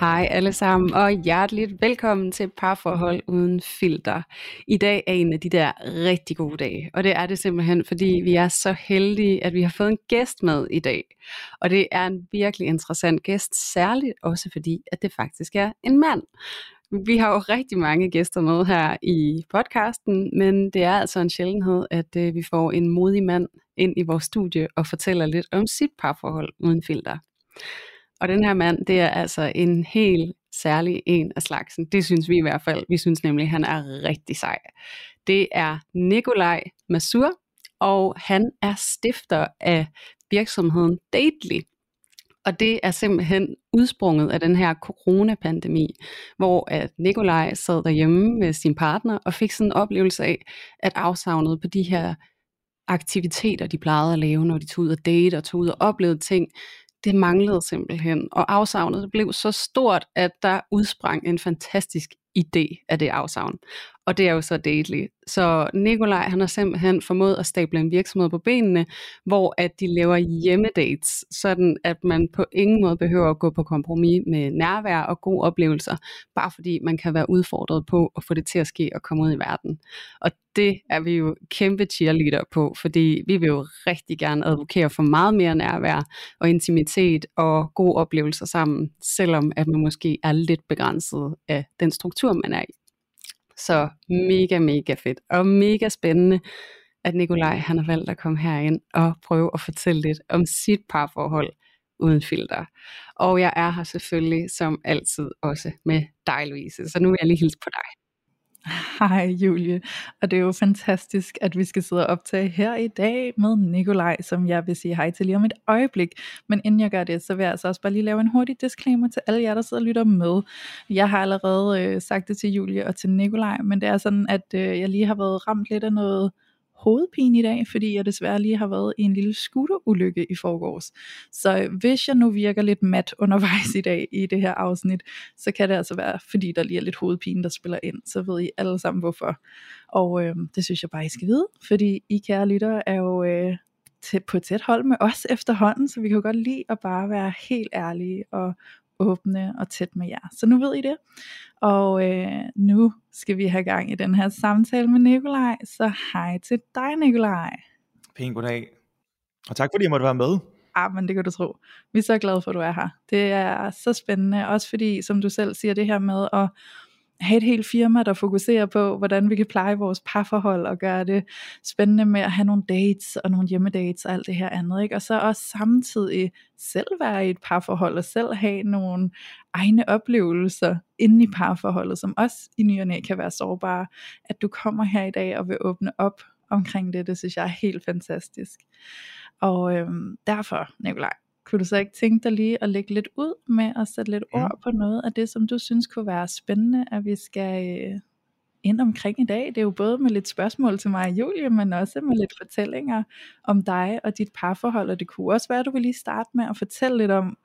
Hej alle sammen, og hjerteligt velkommen til Parforhold Uden Filter. I dag er en af de der rigtig gode dage, og det er det simpelthen, fordi vi er så heldige, at vi har fået en gæst med i dag. Og det er en virkelig interessant gæst, særligt også fordi, at det faktisk er en mand. Vi har jo rigtig mange gæster med her i podcasten, men det er altså en sjældenhed, at øh, vi får en modig mand ind i vores studie og fortæller lidt om sit parforhold uden filter. Og den her mand, det er altså en helt særlig en af slagsen. Det synes vi i hvert fald. Vi synes nemlig, at han er rigtig sej. Det er Nikolaj Masur, og han er stifter af virksomheden Dately. Og det er simpelthen udsprunget af den her coronapandemi, hvor at Nikolaj sad derhjemme med sin partner og fik sådan en oplevelse af, at afsavnet på de her aktiviteter, de plejede at lave, når de tog ud og date og tog ud og oplevede ting, det manglede simpelthen, og afsavnet blev så stort, at der udsprang en fantastisk idé af det afsavn. Og det er jo så Daily. Så Nikolaj han har simpelthen formået at stable en virksomhed på benene, hvor at de laver hjemmedates, sådan at man på ingen måde behøver at gå på kompromis med nærvær og gode oplevelser, bare fordi man kan være udfordret på at få det til at ske og komme ud i verden. Og det er vi jo kæmpe cheerleader på, fordi vi vil jo rigtig gerne advokere for meget mere nærvær og intimitet og gode oplevelser sammen, selvom at man måske er lidt begrænset af den struktur, man er i. Så mega, mega fedt og mega spændende, at Nikolaj han har valgt at komme herind og prøve at fortælle lidt om sit parforhold uden filter. Og jeg er her selvfølgelig som altid også med dig, Louise. Så nu vil jeg lige hilse på dig. Hej Julie, og det er jo fantastisk, at vi skal sidde og optage her i dag med Nikolaj, som jeg vil sige hej til lige om et øjeblik. Men inden jeg gør det, så vil jeg altså også bare lige lave en hurtig disclaimer til alle jer, der sidder og lytter med. Jeg har allerede øh, sagt det til Julie og til Nikolaj, men det er sådan, at øh, jeg lige har været ramt lidt af noget hovedpine i dag, fordi jeg desværre lige har været i en lille scooterulykke i forgårs. Så hvis jeg nu virker lidt mat undervejs i dag i det her afsnit, så kan det altså være, fordi der lige er lidt hovedpine, der spiller ind. Så ved I alle sammen hvorfor. Og øh, det synes jeg bare, I skal vide, fordi I kære lyttere er jo øh, tæt, på tæt hold med os efterhånden, så vi kan jo godt lide at bare være helt ærlige og åbne og tæt med jer. Så nu ved I det. Og øh, nu skal vi have gang i den her samtale med Nikolaj. Så hej til dig, Nikolaj. Pæn goddag. Og tak fordi jeg måtte være med. Ah, men det kan du tro. Vi er så glade for, at du er her. Det er så spændende, også fordi, som du selv siger, det her med at have et helt firma, der fokuserer på, hvordan vi kan pleje vores parforhold og gøre det spændende med at have nogle dates og nogle hjemmedates og alt det her andet. Ikke? Og så også samtidig selv være i et parforhold og selv have nogle egne oplevelser inde i parforholdet, som også i ny og næ kan være sårbare. At du kommer her i dag og vil åbne op omkring det, det synes jeg er helt fantastisk. Og øhm, derfor, Nikolaj, kunne du så ikke tænke dig lige at lægge lidt ud med at sætte lidt Ja. ord på noget af det, som du synes kunne være spændende, at vi skal øh, ind omkring i dag? Det er jo både med lidt spørgsmål til mig og Julie, men også med lidt fortællinger om dig og dit parforhold, og det kunne også være, at du vil lige starte med at fortælle lidt om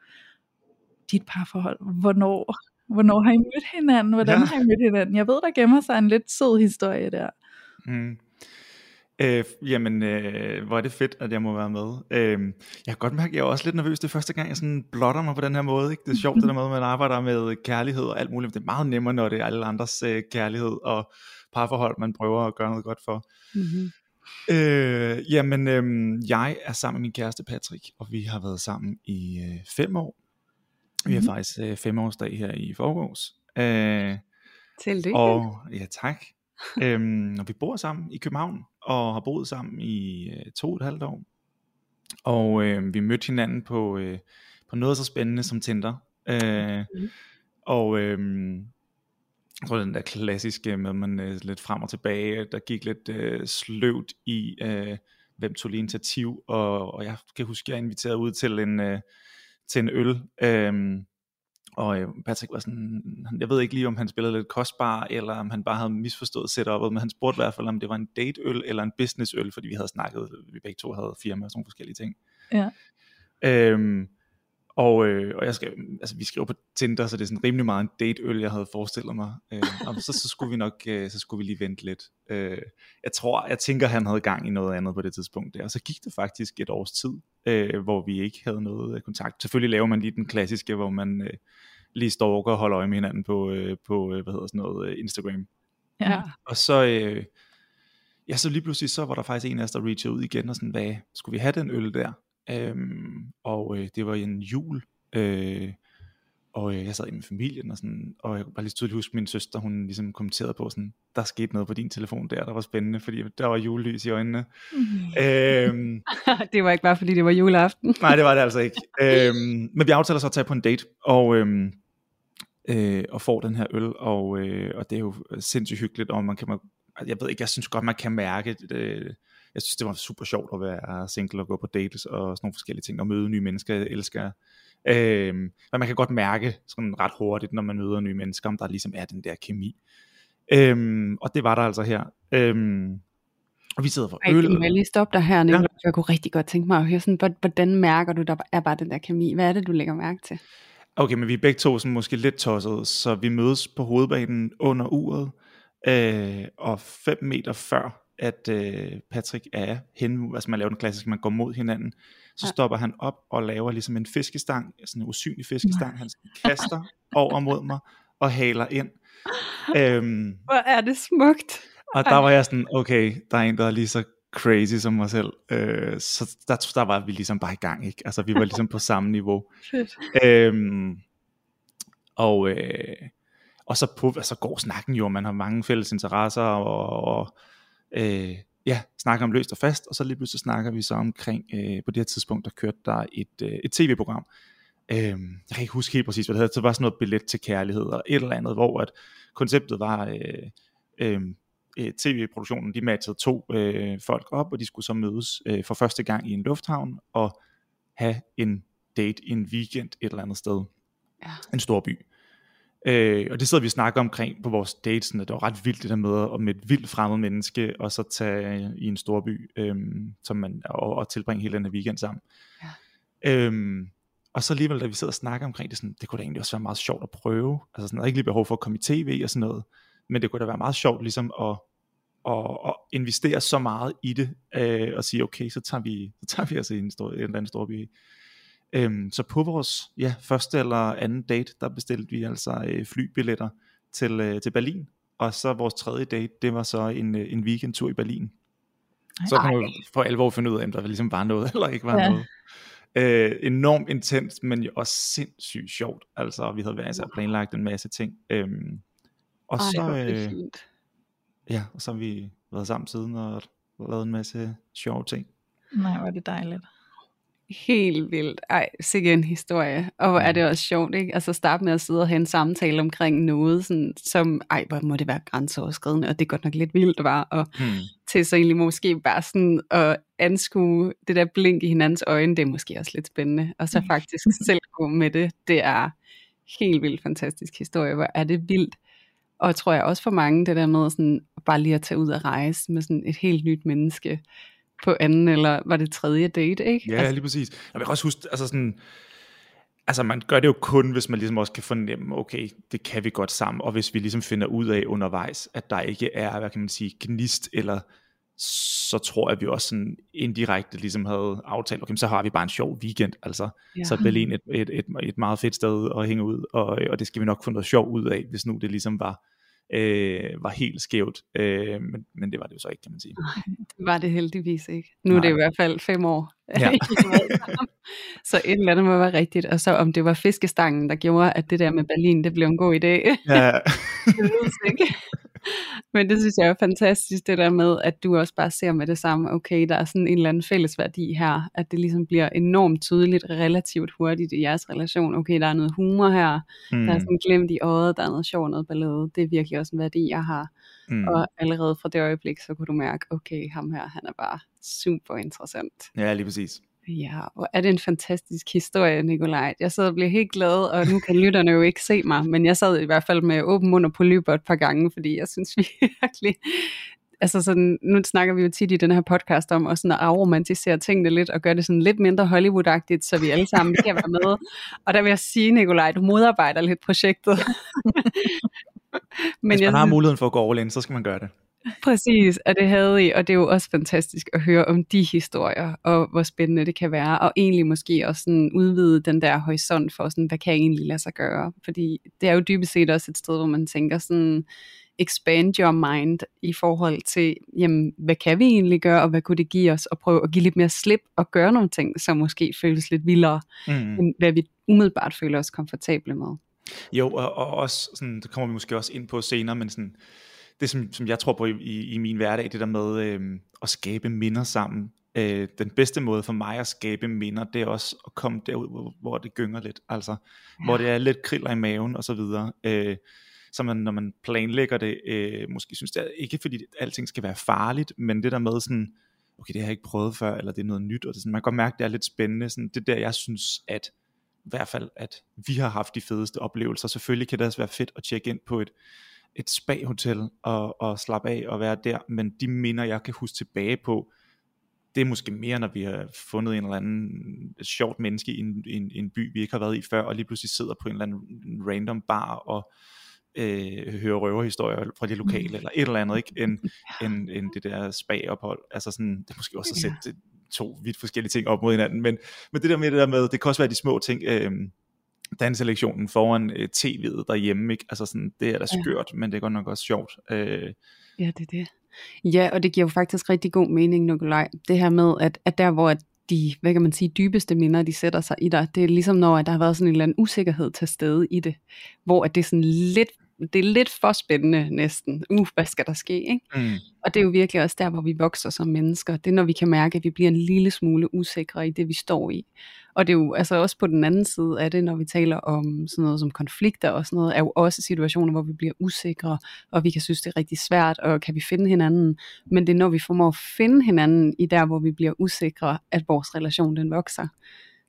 dit parforhold. Hvornår, hvornår har I mødt hinanden? Hvordan Ja. har I mødt hinanden? Jeg ved, der gemmer sig en lidt sød historie der. Mm. Øh, jamen, øh, hvor er det fedt, at jeg må være med. Øh, jeg kan godt mærke, at jeg er også lidt nervøs. Det første gang, jeg sådan blotter mig på den her måde. Ikke? Det er sjovt, det der med, at man arbejder med kærlighed og alt muligt. Det er meget nemmere, når det er alle andres øh, kærlighed og parforhold, man prøver at gøre noget godt for. Mm-hmm. Øh, jamen, øh, jeg er sammen med min kæreste Patrick, og vi har været sammen i øh, fem år. Vi har Mhm. faktisk øh, femårsdag her i forgårs. Øh, Tillykke. og ja, tak. øhm, og vi bor sammen i København, og har boet sammen i øh, to og et halvt år. Og øh, vi mødte hinanden på, øh, på noget så spændende som Tinder. Øh, Mhm. og øh, jeg tror den der klassiske med, man øh, lidt frem og tilbage, der gik lidt øh, sløvt i, øh, hvem tog lige initiativ, og, og jeg kan huske, jeg inviterede ud til en, øh, til en øl, øh, og øh, Patrick var sådan, jeg ved ikke lige om han spillede lidt kostbar, eller om han bare havde misforstået setupet, men han spurgte i hvert fald om det var en dateøl eller en businessøl, fordi vi havde snakket, vi begge to havde firma og sådan nogle forskellige ting. Ja. Øhm, og, øh, og jeg skrev, altså vi skrev på Tinder, så det er sådan rimelig meget en dateøl, jeg havde forestillet mig. Øh, og så, så skulle vi nok, øh, så skulle vi lige vente lidt. Øh, jeg tror, jeg tænker, han havde gang i noget andet på det tidspunkt der. Og så gik det faktisk et års tid, øh, hvor vi ikke havde noget øh, kontakt. Selvfølgelig laver man lige den klassiske, hvor man øh, lige stalker og holder øje med hinanden på, øh, på øh, hvad hedder sådan noget, øh, Instagram. Ja. Og så, øh, ja, så lige pludselig, så var der faktisk en af os, der reachede ud igen, og sådan, hvad, skulle vi have den øl der? Øhm, og øh, det var en jul, øh, og øh, jeg sad i med familien, og, sådan, og jeg kan bare lige tydeligt huske, min søster, hun ligesom kommenterede på sådan, der skete noget på din telefon der, der var spændende, fordi der var julelys i øjnene. Mm. øhm, det var ikke bare fordi det var juleaften. nej, det var det altså ikke. Øhm, men vi aftaler så at tage på en date, og, øhm, øh, og får den her øl, og, øh, og det er jo sindssygt hyggeligt, og man kan, man, jeg ved ikke, jeg synes godt, man kan mærke, det, jeg synes, det var super sjovt at være single og gå på dates og sådan nogle forskellige ting, og møde nye mennesker, jeg elsker Øhm, men man kan godt mærke sådan ret hurtigt, når man møder nye mennesker, om der ligesom er den der kemi. Øhm, og det var der altså her. Øhm, og vi sidder for Ej, øl. Jeg lige stoppe dig her, Nicolai? Ja. Jeg kunne rigtig godt tænke mig at høre, sådan, hvordan mærker du, der er bare den der kemi? Hvad er det, du lægger mærke til? Okay, men vi er begge to sådan måske lidt tossede, så vi mødes på hovedbanen under uret, øh, og 5 meter før at øh, Patrick er hen, altså man laver den klassiske, man går mod hinanden, så ja. stopper han op og laver ligesom en fiskestang, sådan en usynlig fiskestang, han kaster over mod mig og haler ind. Øhm, Hvor er det smukt. og der var jeg sådan, okay, der er en, der er lige så crazy som mig selv. Øh, så der, der var vi ligesom bare i gang, ikke? Altså vi var ligesom på samme niveau. Fedt. Øhm, og, øh, og så, på, altså går snakken jo, man har mange fælles interesser, og, og øh, ja, snakker om løst og fast, og så lige pludselig snakker vi så omkring, øh, på det her tidspunkt, der kørte der et, øh, et tv-program, øh, jeg kan ikke huske helt præcis, hvad det hedder, det var sådan noget billet til kærlighed, og et eller andet, hvor at konceptet var, øh, øh, tv-produktionen, de matchede to øh, folk op, og de skulle så mødes øh, for første gang i en lufthavn, og have en date i en weekend et eller andet sted. Ja. En stor by. Øh, og det sidder vi og snakker omkring på vores dates, at det var ret vildt det der med at med et vildt fremmed menneske, og så tage i en stor by, øh, som man, og, og tilbringe hele den her weekend sammen. Ja. Øhm, og så alligevel, da vi sidder og snakker omkring det, sådan, det kunne da egentlig også være meget sjovt at prøve. Altså sådan, der er ikke lige behov for at komme i tv og sådan noget, men det kunne da være meget sjovt ligesom at, at, at investere så meget i det, øh, og sige, okay, så tager vi, så tager vi altså i en, stor, en eller anden stor by. Øhm, så på vores ja, første eller anden date, der bestilte vi altså øh, flybilletter til, øh, til Berlin. Og så vores tredje date, det var så en, øh, en weekendtur i Berlin. Så kan man for alvor finde ud af, om der ligesom var noget, eller ikke var Ja. noget. Øh, enormt intens, men jo også sindssygt sjovt. Altså, vi havde været altså, planlagt en masse ting. Øhm, og Ej, så, øh, fint. ja, og så har vi været sammen siden og lavet en masse sjove ting. Nej, er det dejligt. Helt vildt. Ej, sikke en historie. Og hvor er det også sjovt, ikke? Altså starte med at sidde og have en samtale omkring noget, sådan, som, ej, hvor må det være grænseoverskridende, og det er godt nok lidt vildt, var, og Hmm. til så egentlig måske bare sådan at anskue det der blink i hinandens øjne, det er måske også lidt spændende, og så faktisk selv gå med det, det er helt vildt fantastisk historie, hvor er det vildt, og tror jeg også for mange, det der med sådan, bare lige at tage ud og rejse med sådan et helt nyt menneske, på anden, eller var det tredje date, ikke? Ja, lige præcis. Jeg vil også huske, altså sådan, altså man gør det jo kun, hvis man ligesom også kan fornemme, okay, det kan vi godt sammen, og hvis vi ligesom finder ud af undervejs, at der ikke er, hvad kan man sige, gnist, eller så tror jeg, at vi også sådan indirekte ligesom havde aftalt, okay, så har vi bare en sjov weekend, altså, Ja. så er Berlin et, et, et, et meget fedt sted at hænge ud, og, og det skal vi nok få noget sjov ud af, hvis nu det ligesom var, øh, var helt skævt, øh, men, men det var det jo så ikke, kan man sige. Det var det heldigvis ikke. Nu er det Nej. i hvert fald fem år. Ja. så et eller andet må være rigtigt. Og så om det var fiskestangen, der gjorde, at det der med Berlin, det blev en god idé. Ja, det ikke. Men det synes jeg er fantastisk, det der med, at du også bare ser med det samme, okay, der er sådan en eller anden fælles værdi her, at det ligesom bliver enormt tydeligt, relativt hurtigt i jeres relation, okay, der er noget humor her, mm. der er sådan glemt i øjet, der er noget sjovt, noget ballade, det er virkelig også en værdi, jeg har. Mm. Og allerede fra det øjeblik, så kunne du mærke, okay, ham her, han er bare super interessant. Ja, lige præcis. Ja, og er det en fantastisk historie, Nikolaj. Jeg sidder og bliver helt glad, og nu kan lytterne jo ikke se mig, men jeg sad i hvert fald med åben mund og på løber et par gange, fordi jeg synes virkelig, altså sådan, nu snakker vi jo tit i den her podcast om at, sådan at afromantisere tingene lidt, og gøre det sådan lidt mindre Hollywood-agtigt, så vi alle sammen kan være med. Og der vil jeg sige, Nikolaj, du modarbejder lidt projektet. men Hvis man jeg har muligheden for at gå all in, så skal man gøre det. Præcis, og det havde I, og det er jo også fantastisk at høre om de historier, og hvor spændende det kan være, og egentlig måske også sådan udvide den der horisont for, sådan, hvad kan jeg egentlig lade sig gøre? Fordi det er jo dybest set også et sted, hvor man tænker sådan, expand your mind i forhold til, jamen, hvad kan vi egentlig gøre, og hvad kunne det give os, og prøve at give lidt mere slip, og gøre nogle ting, som måske føles lidt vildere, mm. end hvad vi umiddelbart føler os komfortable med. Jo, og, og også, sådan, det kommer vi måske også ind på senere, men sådan, det som, som jeg tror på i, i, i min hverdag, det der med øh, at skabe minder sammen. Øh, den bedste måde for mig at skabe minder, det er også at komme derud, hvor, hvor det gynger lidt, altså ja. hvor det er lidt kriller i maven og så videre. Øh, så man, når man planlægger det, øh, måske synes det er, ikke fordi alting skal være farligt, men det der med sådan, okay, det har jeg ikke prøvet før, eller det er noget nyt, og det sådan, man kan godt mærke, det er lidt spændende, sådan, det der, jeg synes, at i hvert fald, at vi har haft de fedeste oplevelser. Selvfølgelig kan det også være fedt at tjekke ind på et et spa-hotel og, og slappe af og være der, men de minder, jeg kan huske tilbage på, det er måske mere, når vi har fundet en eller anden sjovt menneske i en, en, en by, vi ikke har været i før, og lige pludselig sidder på en eller anden random bar og øh, hører røverhistorier fra de lokale, mm. eller et eller andet, ikke, end, end, end det der spa-ophold. Altså sådan, det er måske også at sætte to vidt forskellige ting op mod hinanden, men, men det der med det der med, det kan også være de små ting, øh, danselektionen foran øh, tv'et derhjemme, ikke? Altså sådan, det er da skørt, ja. men det er godt nok også sjovt. Øh. Ja, det er det. Ja, og det giver jo faktisk rigtig god mening, Nikolaj. Det her med, at, at der hvor de, hvad kan man sige, dybeste minder, de sætter sig i dig, det er ligesom når, at der har været sådan en eller anden usikkerhed til stede i det, hvor at det er sådan lidt det er lidt for spændende næsten. Uh, hvad skal der ske? Ikke? Mm. Og det er jo virkelig også der, hvor vi vokser som mennesker. Det er, når vi kan mærke, at vi bliver en lille smule usikre i det, vi står i. Og det er jo altså også på den anden side af det, når vi taler om sådan noget som konflikter og sådan noget, er jo også situationer, hvor vi bliver usikre, og vi kan synes, det er rigtig svært, og kan vi finde hinanden? Men det er, når vi formår at finde hinanden i der, hvor vi bliver usikre, at vores relation den vokser.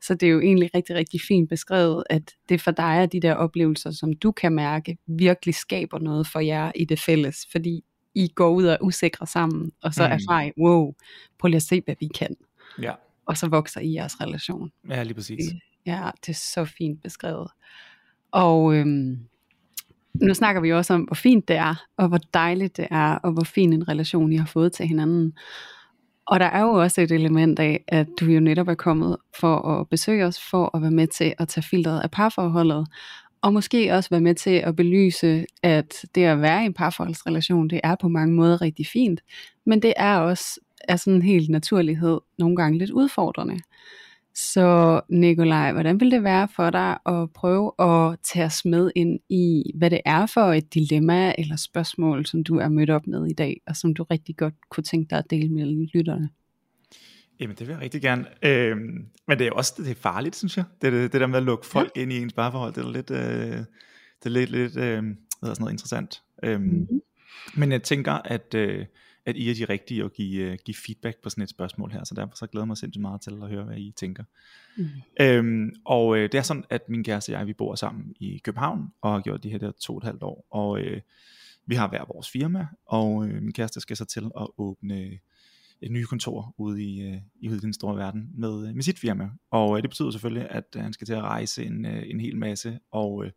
Så det er jo egentlig rigtig, rigtig fint beskrevet, at det for dig er de der oplevelser, som du kan mærke, virkelig skaber noget for jer i det fælles, fordi I går ud og er usikre sammen, og så mm. erfarer I, wow, prøv lige at se, hvad vi kan. Ja. Og så vokser I jeres relation. Ja, lige præcis. Ja, det er så fint beskrevet. Og øhm, nu snakker vi også om, hvor fint det er, og hvor dejligt det er, og hvor fin en relation I har fået til hinanden. Og der er jo også et element af, at du jo netop er kommet for at besøge os, for at være med til at tage filtret af parforholdet, og måske også være med til at belyse, at det at være i en parforholdsrelation, det er på mange måder rigtig fint, men det er også af sådan en helt naturlighed nogle gange lidt udfordrende. Så Nikolaj, hvordan vil det være for dig at prøve at tage os med ind i, hvad det er for et dilemma eller spørgsmål, som du er mødt op med i dag, og som du rigtig godt kunne tænke dig at dele med lytterne? Jamen det vil jeg rigtig gerne. Øhm, men det er også det er farligt, synes jeg. Det, det, det der med at lukke folk ja. ind i ens parforhold, det er lidt, øh, det er lidt, lidt øh, hvad sådan noget interessant. Øhm, mm-hmm. Men jeg tænker, at øh, at I er de rigtige at give, uh, give feedback på sådan et spørgsmål her, så derfor så glæder jeg mig sindssygt meget til at høre, hvad I tænker. Mm. Øhm, og øh, det er sådan, at min kæreste og jeg, vi bor sammen i København, og har gjort de her der to og et halvt år, og øh, vi har hver vores firma, og øh, min kæreste skal så til at åbne et nye kontor ude i, øh, i, ude i den store verden med, med sit firma. Og øh, det betyder selvfølgelig, at øh, han skal til at rejse en, øh, en hel masse, og øh,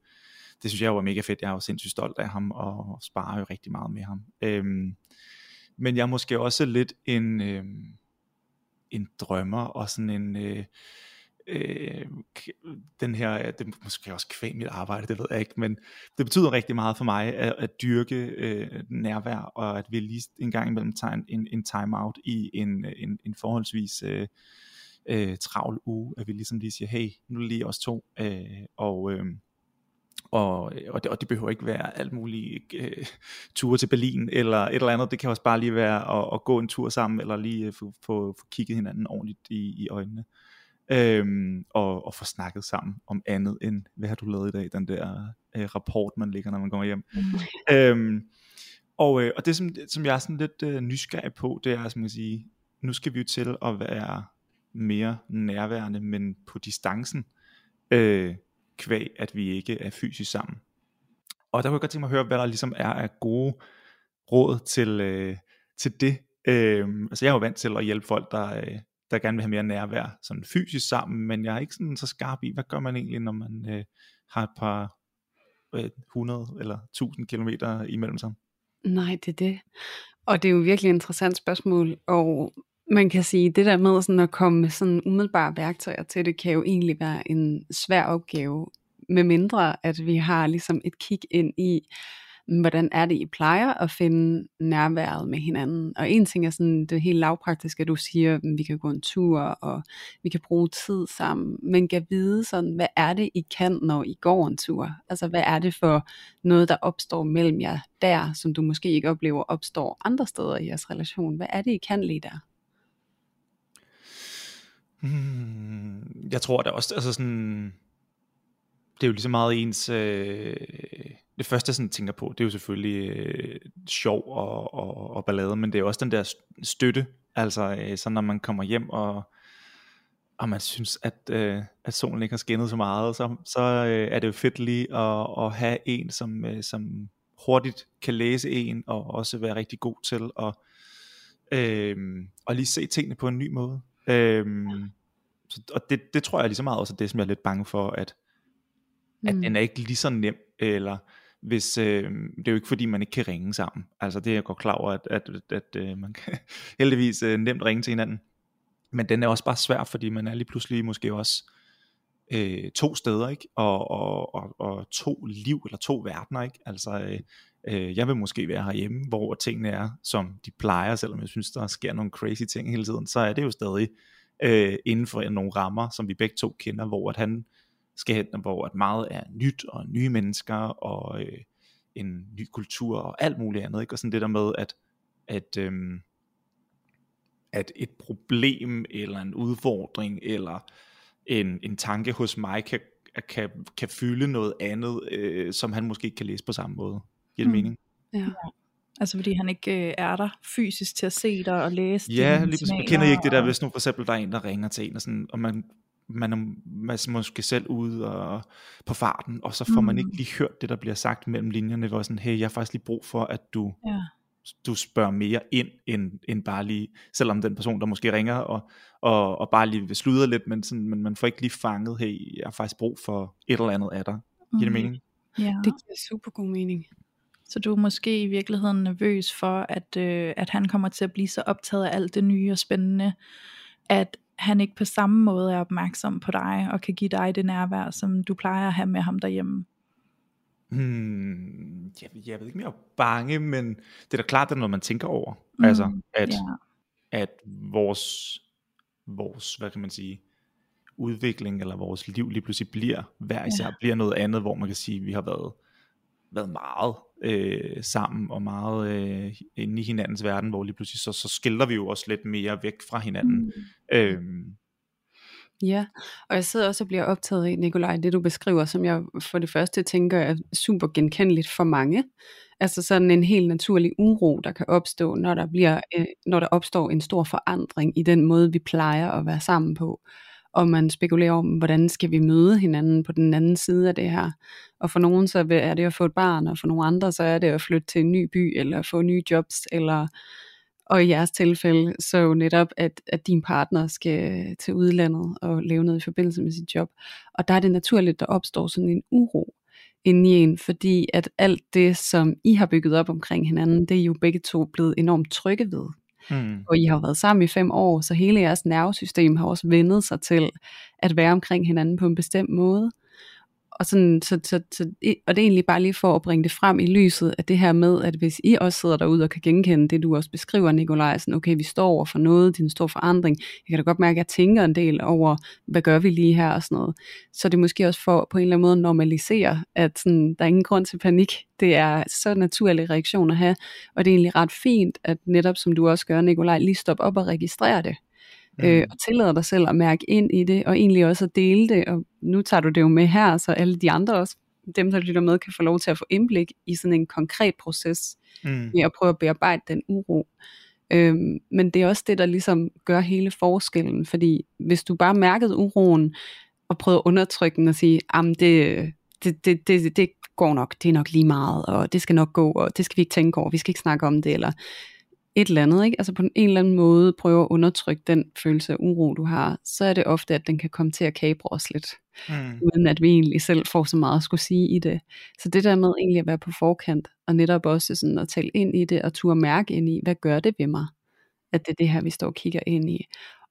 det synes jeg jo er mega fedt. Jeg er jo sindssygt stolt af ham, og sparer jo rigtig meget med ham. Øhm, men jeg er måske også lidt en, øh, en drømmer, og sådan en, øh, øh, den her, det er måske også kvæg mit arbejde, det ved jeg ikke, men det betyder rigtig meget for mig at, at dyrke øh, nærvær, og at vi lige en gang imellem tager en, en time-out i en, en, en forholdsvis øh, øh, travl uge, at vi ligesom lige siger, hey, nu er det lige os to, øh, og, øh, og, og, det, og det behøver ikke være alt muligt øh, ture til Berlin eller et eller andet. Det kan også bare lige være at, at gå en tur sammen, eller lige øh, få, få, få kigget hinanden ordentligt i, i øjnene. Øhm, og, og få snakket sammen om andet end, hvad har du lavet i dag, den der øh, rapport, man ligger, når man kommer hjem. Mm. Øhm, og, øh, og det, som, som jeg er sådan lidt øh, nysgerrig på, det er, som man sige, nu skal vi jo til at være mere nærværende, men på distancen, øh, kvæg, at vi ikke er fysisk sammen. Og der kunne jeg godt tænke mig at høre, hvad der ligesom er af gode råd til, øh, til det. Øh, altså jeg er jo vant til at hjælpe folk, der, øh, der gerne vil have mere nærvær sådan fysisk sammen, men jeg er ikke sådan så skarp i, hvad gør man egentlig, når man øh, har et par øh, 100 eller 1000 kilometer imellem sig? Nej, det er det. Og det er jo virkelig et interessant spørgsmål, og man kan sige, det der med sådan at komme med sådan umiddelbare værktøjer til det, kan jo egentlig være en svær opgave, med mindre at vi har ligesom et kig ind i, hvordan er det, I plejer at finde nærværet med hinanden. Og en ting er sådan det helt lavpraktiske, at du siger, at vi kan gå en tur, og vi kan bruge tid sammen, men kan vide sådan, hvad er det, I kan, når I går en tur? Altså, hvad er det for noget, der opstår mellem jer der, som du måske ikke oplever opstår andre steder i jeres relation? Hvad er det, I kan lige der? Hmm, jeg tror da også, altså sådan, det er jo lige så meget ens, øh, det første jeg sådan tænker på, det er jo selvfølgelig øh, sjov og, og, og ballade, men det er også den der støtte, altså øh, så når man kommer hjem og, og man synes, at, øh, at solen ikke har skinnet så meget, så, så øh, er det jo fedt lige at, at have en, som, øh, som hurtigt kan læse en, og også være rigtig god til at, øh, at lige se tingene på en ny måde. Øhm, så, og det, det tror jeg lige så meget også er det, som jeg er lidt bange for, at, at mm. den er ikke lige så nem, eller hvis, øh, det er jo ikke fordi, man ikke kan ringe sammen. Altså det er jeg godt klar over, at, at, at, øh, man kan heldigvis øh, nemt ringe til hinanden. Men den er også bare svær, fordi man er lige pludselig måske også øh, to steder, ikke? Og, og, og, og to liv, eller to verdener, ikke? Altså, øh, øh, jeg vil måske være herhjemme, hvor tingene er, som de plejer, selvom jeg synes, der sker nogle crazy ting hele tiden, så er det jo stadig øh, inden for nogle rammer, som vi begge to kender, hvor at han skal hen, hvor at meget er nyt, og nye mennesker, og øh, en ny kultur, og alt muligt andet, ikke? og sådan det der med, at, at, øh, at et problem, eller en udfordring, eller en, en tanke hos mig, kan, kan, kan fylde noget andet, øh, som han måske ikke kan læse på samme måde. Giver det mm. mening? Ja. Altså fordi han ikke øh, er der fysisk til at se dig og læse Ja, lige præcis. Man kender ikke det der, hvis nu for eksempel der er en, der ringer til en, og, sådan, og man, man, er, man er måske selv ude og, på farten, og så får mm. man ikke lige hørt det, der bliver sagt mellem linjerne, hvor sådan, hey, jeg har faktisk lige brug for, at du, ja. du spørger mere ind, end, end bare lige, selvom den person, der måske ringer, og, og, og bare lige vil sludre lidt, men, sådan, men man får ikke lige fanget, hey, jeg har faktisk brug for et eller andet af dig. Giver det mm. mening? Ja. Det giver super god mening. Så du er måske i virkeligheden nervøs for, at, øh, at han kommer til at blive så optaget af alt det nye og spændende, at han ikke på samme måde er opmærksom på dig, og kan give dig det nærvær, som du plejer at have med ham derhjemme. Hmm, jeg, jeg ved ikke mere bange, men det er da klart, at når man tænker over, mm, altså at, ja. at vores, vores, hvad kan man sige, udvikling eller vores liv lige pludselig bliver hver især, ja. bliver noget andet, hvor man kan sige, at vi har været, været meget øh, sammen og meget øh, inde i hinandens verden, hvor lige pludselig så, så skiller vi jo også lidt mere væk fra hinanden. Mm. Øhm. Ja, og jeg sidder også og bliver optaget af, Nikolaj, det du beskriver, som jeg for det første tænker er super genkendeligt for mange. Altså sådan en helt naturlig uro, der kan opstå, når der, bliver, øh, når der opstår en stor forandring i den måde, vi plejer at være sammen på og man spekulerer om, hvordan skal vi møde hinanden på den anden side af det her. Og for nogen så er det at få et barn, og for nogle andre så er det at flytte til en ny by, eller få nye jobs, eller og i jeres tilfælde, så jo netop, at, at din partner skal til udlandet og lave noget i forbindelse med sit job. Og der er det naturligt, at der opstår sådan en uro inde i en, fordi at alt det, som I har bygget op omkring hinanden, det er jo begge to blevet enormt trygge ved. Mm. Og I har været sammen i fem år, så hele jeres nervesystem har også vendet sig til at være omkring hinanden på en bestemt måde. Og, sådan, så, så, så, og det er egentlig bare lige for at bringe det frem i lyset, at det her med, at hvis I også sidder derude og kan genkende det, du også beskriver, Nikolaj, sådan, okay, vi står over for noget, det er en stor forandring, jeg kan da godt mærke, at jeg tænker en del over, hvad gør vi lige her og sådan noget. Så det er måske også for på en eller anden måde at normalisere, at sådan, der er ingen grund til panik. Det er så naturlig reaktion at have, og det er egentlig ret fint, at netop som du også gør, Nikolaj, lige stoppe op og registrere det øh, og tillader dig selv at mærke ind i det, og egentlig også at dele det, og nu tager du det jo med her, så alle de andre også, dem der lytter med, kan få lov til at få indblik i sådan en konkret proces, mm. med at prøve at bearbejde den uro. Øhm, men det er også det, der ligesom gør hele forskellen, fordi hvis du bare mærkede uroen, og prøvede at undertrykke den og sige, det, det, det, det, det går nok, det er nok lige meget, og det skal nok gå, og det skal vi ikke tænke over, vi skal ikke snakke om det, eller et eller andet, ikke? altså på en eller anden måde prøve at undertrykke den følelse af uro, du har, så er det ofte, at den kan komme til at kabre os lidt, mm. uden at vi egentlig selv får så meget at skulle sige i det. Så det der med egentlig at være på forkant, og netop også sådan at tale ind i det, og turde mærke ind i, hvad gør det ved mig, at det er det her, vi står og kigger ind i.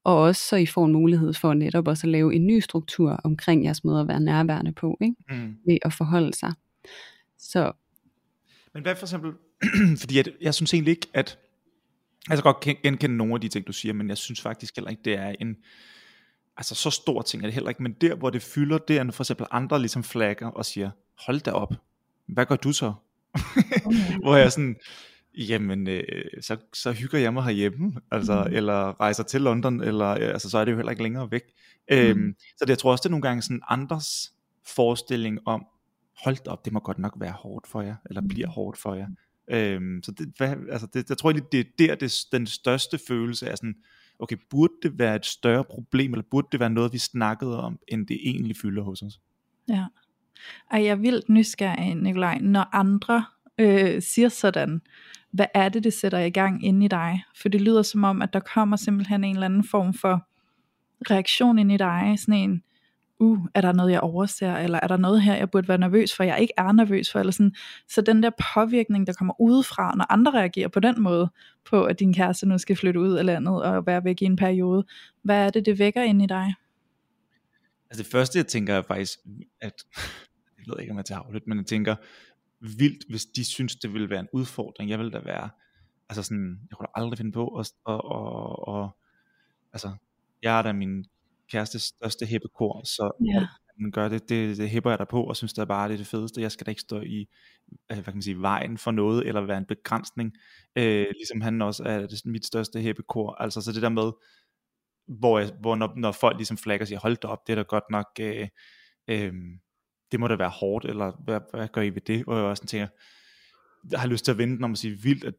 Og også så I får en mulighed for netop også at lave en ny struktur omkring jeres måde at være nærværende på, ikke? Mm. ved at forholde sig. Så. Men hvad for eksempel, fordi jeg, jeg synes egentlig ikke, at jeg kan godt genkende nogle af de ting, du siger, men jeg synes faktisk heller ikke, det er en, altså så stor ting er det heller ikke, men der, hvor det fylder, det er, når for eksempel andre ligesom flagger og siger, hold da op, hvad gør du så? Okay. hvor jeg sådan, jamen, øh, så, så hygger jeg mig herhjemme, altså, mm. eller rejser til London, eller, øh, altså, så er det jo heller ikke længere væk. Mm. Øhm, så det, jeg tror også, det er nogle gange sådan andres forestilling om, hold da op, det må godt nok være hårdt for jer, eller bliver mm. hårdt for jer. Øhm, så det, hvad, altså det, jeg tror egentlig, det er der, det, den største følelse er sådan, okay, burde det være et større problem, eller burde det være noget, vi snakkede om, end det egentlig fylder hos os? Ja. Ej, jeg er vildt nysgerrig, Nikolaj, når andre øh, siger sådan, hvad er det, det sætter i gang inde i dig? For det lyder som om, at der kommer simpelthen en eller anden form for reaktion ind i dig, sådan en, uh, er der noget, jeg overser, eller er der noget her, jeg burde være nervøs for, jeg ikke er nervøs for, eller sådan. Så den der påvirkning, der kommer udefra, når andre reagerer på den måde, på at din kæreste nu skal flytte ud af landet og være væk i en periode, hvad er det, det vækker ind i dig? Altså det første, jeg tænker er faktisk, at, jeg ved ikke, om jeg tager lidt, men jeg tænker, vildt, hvis de synes, det ville være en udfordring. Jeg vil da være, altså sådan, jeg kunne da aldrig finde på, at, og, og, og, altså, jeg er da min kærestes største hæppekor, så ja. man gør det, det, det hæpper jeg der på, og synes det er bare det, er det fedeste. Jeg skal da ikke stå i hvad kan man sige, vejen for noget, eller være en begrænsning. Øh, ligesom han også er det mit største hæppekor. Altså så det der med, hvor, jeg, hvor når, når folk ligesom flagger og siger, hold da op, det er da godt nok, øh, øh, det må da være hårdt, eller hvad, hvad gør I ved det? Og jeg også tænker, jeg har lyst til at vente, når man siger vildt, at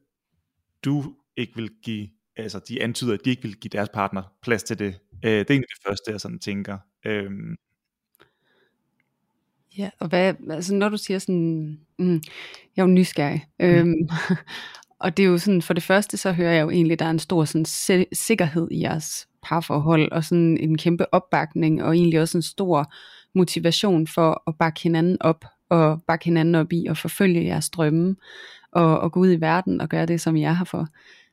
du ikke vil give altså de antyder, at de ikke vil give deres partner plads til det. Øh, det er egentlig det første, jeg sådan tænker. Øh, Ja, og hvad, altså når du siger sådan, mm, jeg er jo nysgerrig, mm. og det er jo sådan, for det første så hører jeg jo egentlig, at der er en stor sådan, sikkerhed i jeres parforhold, og sådan en kæmpe opbakning, og egentlig også en stor motivation for at bakke hinanden op, og bakke hinanden op i at forfølge jeres drømme, og, og gå ud i verden og gøre det, som I er her for.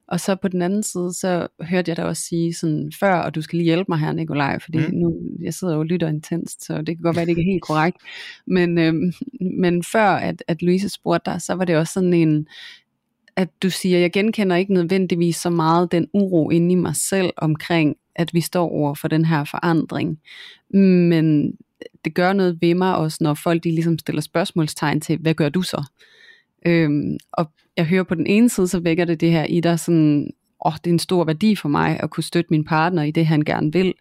Og så på den anden side, så hørte jeg dig også sige sådan før, og du skal lige hjælpe mig her, Nikolaj, fordi mm. nu, jeg sidder jo og lytter intenst, så det kan godt være, det ikke er helt korrekt. Men, øhm, men før, at, at Louise spurgte dig, så var det også sådan en, at du siger, jeg genkender ikke nødvendigvis så meget den uro inde i mig selv omkring, at vi står over for den her forandring. Men det gør noget ved mig også, når folk de ligesom stiller spørgsmålstegn til, hvad gør du så? Øhm, og jeg hører på den ene side, så vækker det det her i dig sådan, åh, oh, det er en stor værdi for mig at kunne støtte min partner i det, han gerne vil.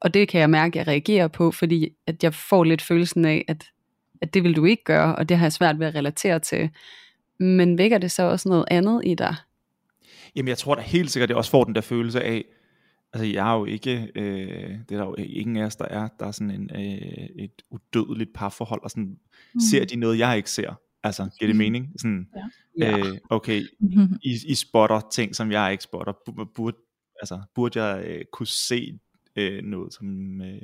Og det kan jeg mærke, at jeg reagerer på, fordi at jeg får lidt følelsen af, at, at det vil du ikke gøre, og det har jeg svært ved at relatere til. Men vækker det så også noget andet i dig? Jamen jeg tror da helt sikkert, at jeg også får den der følelse af, altså jeg er jo ikke, øh, det er der jo ingen af os, der er, der er sådan en, øh, et udødeligt parforhold, og sådan, mm. ser de noget, jeg ikke ser? Altså, giver det mm-hmm. mening? Sådan, ja. øh, okay, I, I spotter ting, som jeg ikke spotter. Burde, altså, burde jeg øh, kunne se øh, noget, som, øh,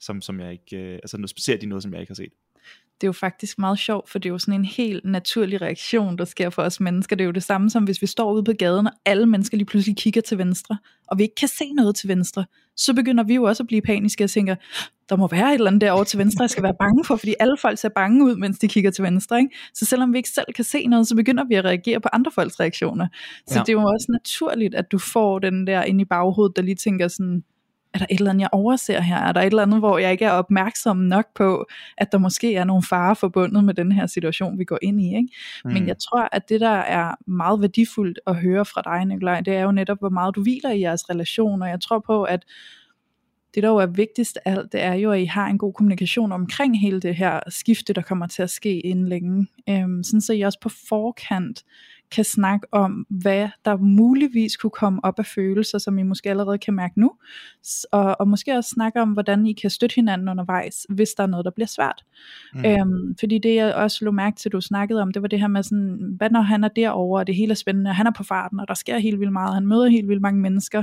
som, som jeg ikke, øh, altså noget, ser de noget, som jeg ikke har set? Det er jo faktisk meget sjovt, for det er jo sådan en helt naturlig reaktion, der sker for os mennesker. Det er jo det samme som, hvis vi står ude på gaden, og alle mennesker lige pludselig kigger til venstre, og vi ikke kan se noget til venstre, så begynder vi jo også at blive paniske og tænker, der må være et eller andet derovre til venstre, jeg skal være bange for, fordi alle folk ser bange ud, mens de kigger til venstre. Ikke? Så selvom vi ikke selv kan se noget, så begynder vi at reagere på andre folks reaktioner. Så ja. det er jo også naturligt, at du får den der ind i baghovedet, der lige tænker sådan, er der et eller andet, jeg overser her? Er der et eller andet, hvor jeg ikke er opmærksom nok på, at der måske er nogle farer forbundet med den her situation, vi går ind i? Ikke? Mm. Men jeg tror, at det, der er meget værdifuldt at høre fra dig, Nikolaj, det er jo netop, hvor meget du hviler i jeres relation, og jeg tror på, at det der jo er vigtigst af alt, det er jo, at I har en god kommunikation omkring hele det her skifte, der kommer til at ske inden længe. Øhm, sådan så I også på forkant kan snakke om, hvad der muligvis kunne komme op af følelser, som I måske allerede kan mærke nu, og, og måske også snakke om, hvordan I kan støtte hinanden undervejs, hvis der er noget, der bliver svært. Mm. Øhm, fordi det jeg også lå mærke til, du snakkede om, det var det her med sådan, hvad når han er derovre, og det hele er spændende, og han er på farten, og der sker helt vildt meget, han møder helt vildt mange mennesker,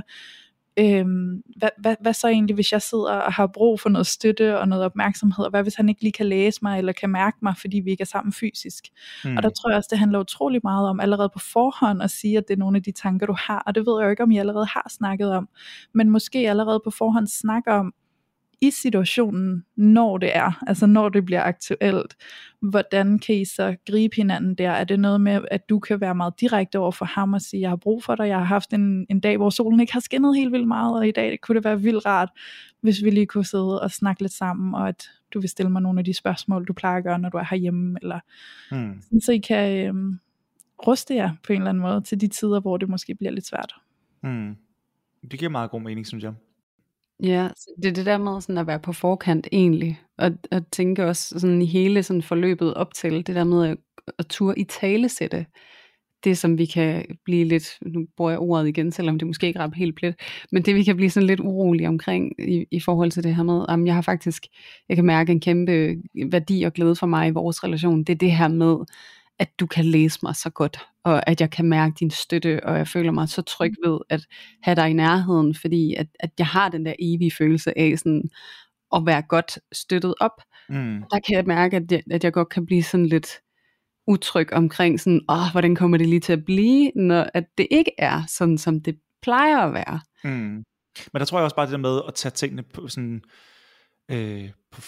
øhm, hvad, hvad, hvad så egentlig, hvis jeg sidder og har brug for noget støtte og noget opmærksomhed, og hvad hvis han ikke lige kan læse mig, eller kan mærke mig, fordi vi ikke er sammen fysisk. Mm. Og der tror jeg også, det handler utrolig meget om allerede på forhånd at sige, at det er nogle af de tanker, du har, og det ved jeg jo ikke, om I allerede har snakket om, men måske allerede på forhånd snakke om, i situationen, når det er, altså når det bliver aktuelt, hvordan kan I så gribe hinanden der? Er det noget med, at du kan være meget direkte over for ham og sige, jeg har brug for dig, jeg har haft en, en dag, hvor solen ikke har skinnet helt vildt meget, og i dag kunne det være vildt rart, hvis vi lige kunne sidde og snakke lidt sammen, og at du vil stille mig nogle af de spørgsmål, du plejer at gøre, når du er herhjemme, eller hmm. så I kan øhm, ruste jer på en eller anden måde til de tider, hvor det måske bliver lidt svært. Hmm. Det giver meget god mening, synes jeg. Ja, det er det der med sådan at være på forkant egentlig, og at tænke også sådan i hele sådan forløbet op til, det der med at, at turde i talesætte, det som vi kan blive lidt, nu bruger jeg ordet igen, selvom det måske ikke rammer helt plet, men det vi kan blive sådan lidt urolige omkring i, i forhold til det her med, jamen jeg har faktisk, jeg kan mærke en kæmpe værdi og glæde for mig i vores relation, det er det her med, at du kan læse mig så godt, og at jeg kan mærke din støtte, og jeg føler mig så tryg ved at have dig i nærheden, fordi at, at jeg har den der evige følelse af sådan, at være godt støttet op. Mm. Der kan jeg mærke, at jeg, at jeg godt kan blive sådan lidt utryg omkring sådan, åh, hvordan kommer det lige til at blive, når at det ikke er sådan, som det plejer at være. Mm. Men der tror jeg også bare det der med at tage tingene på sådan, øh, på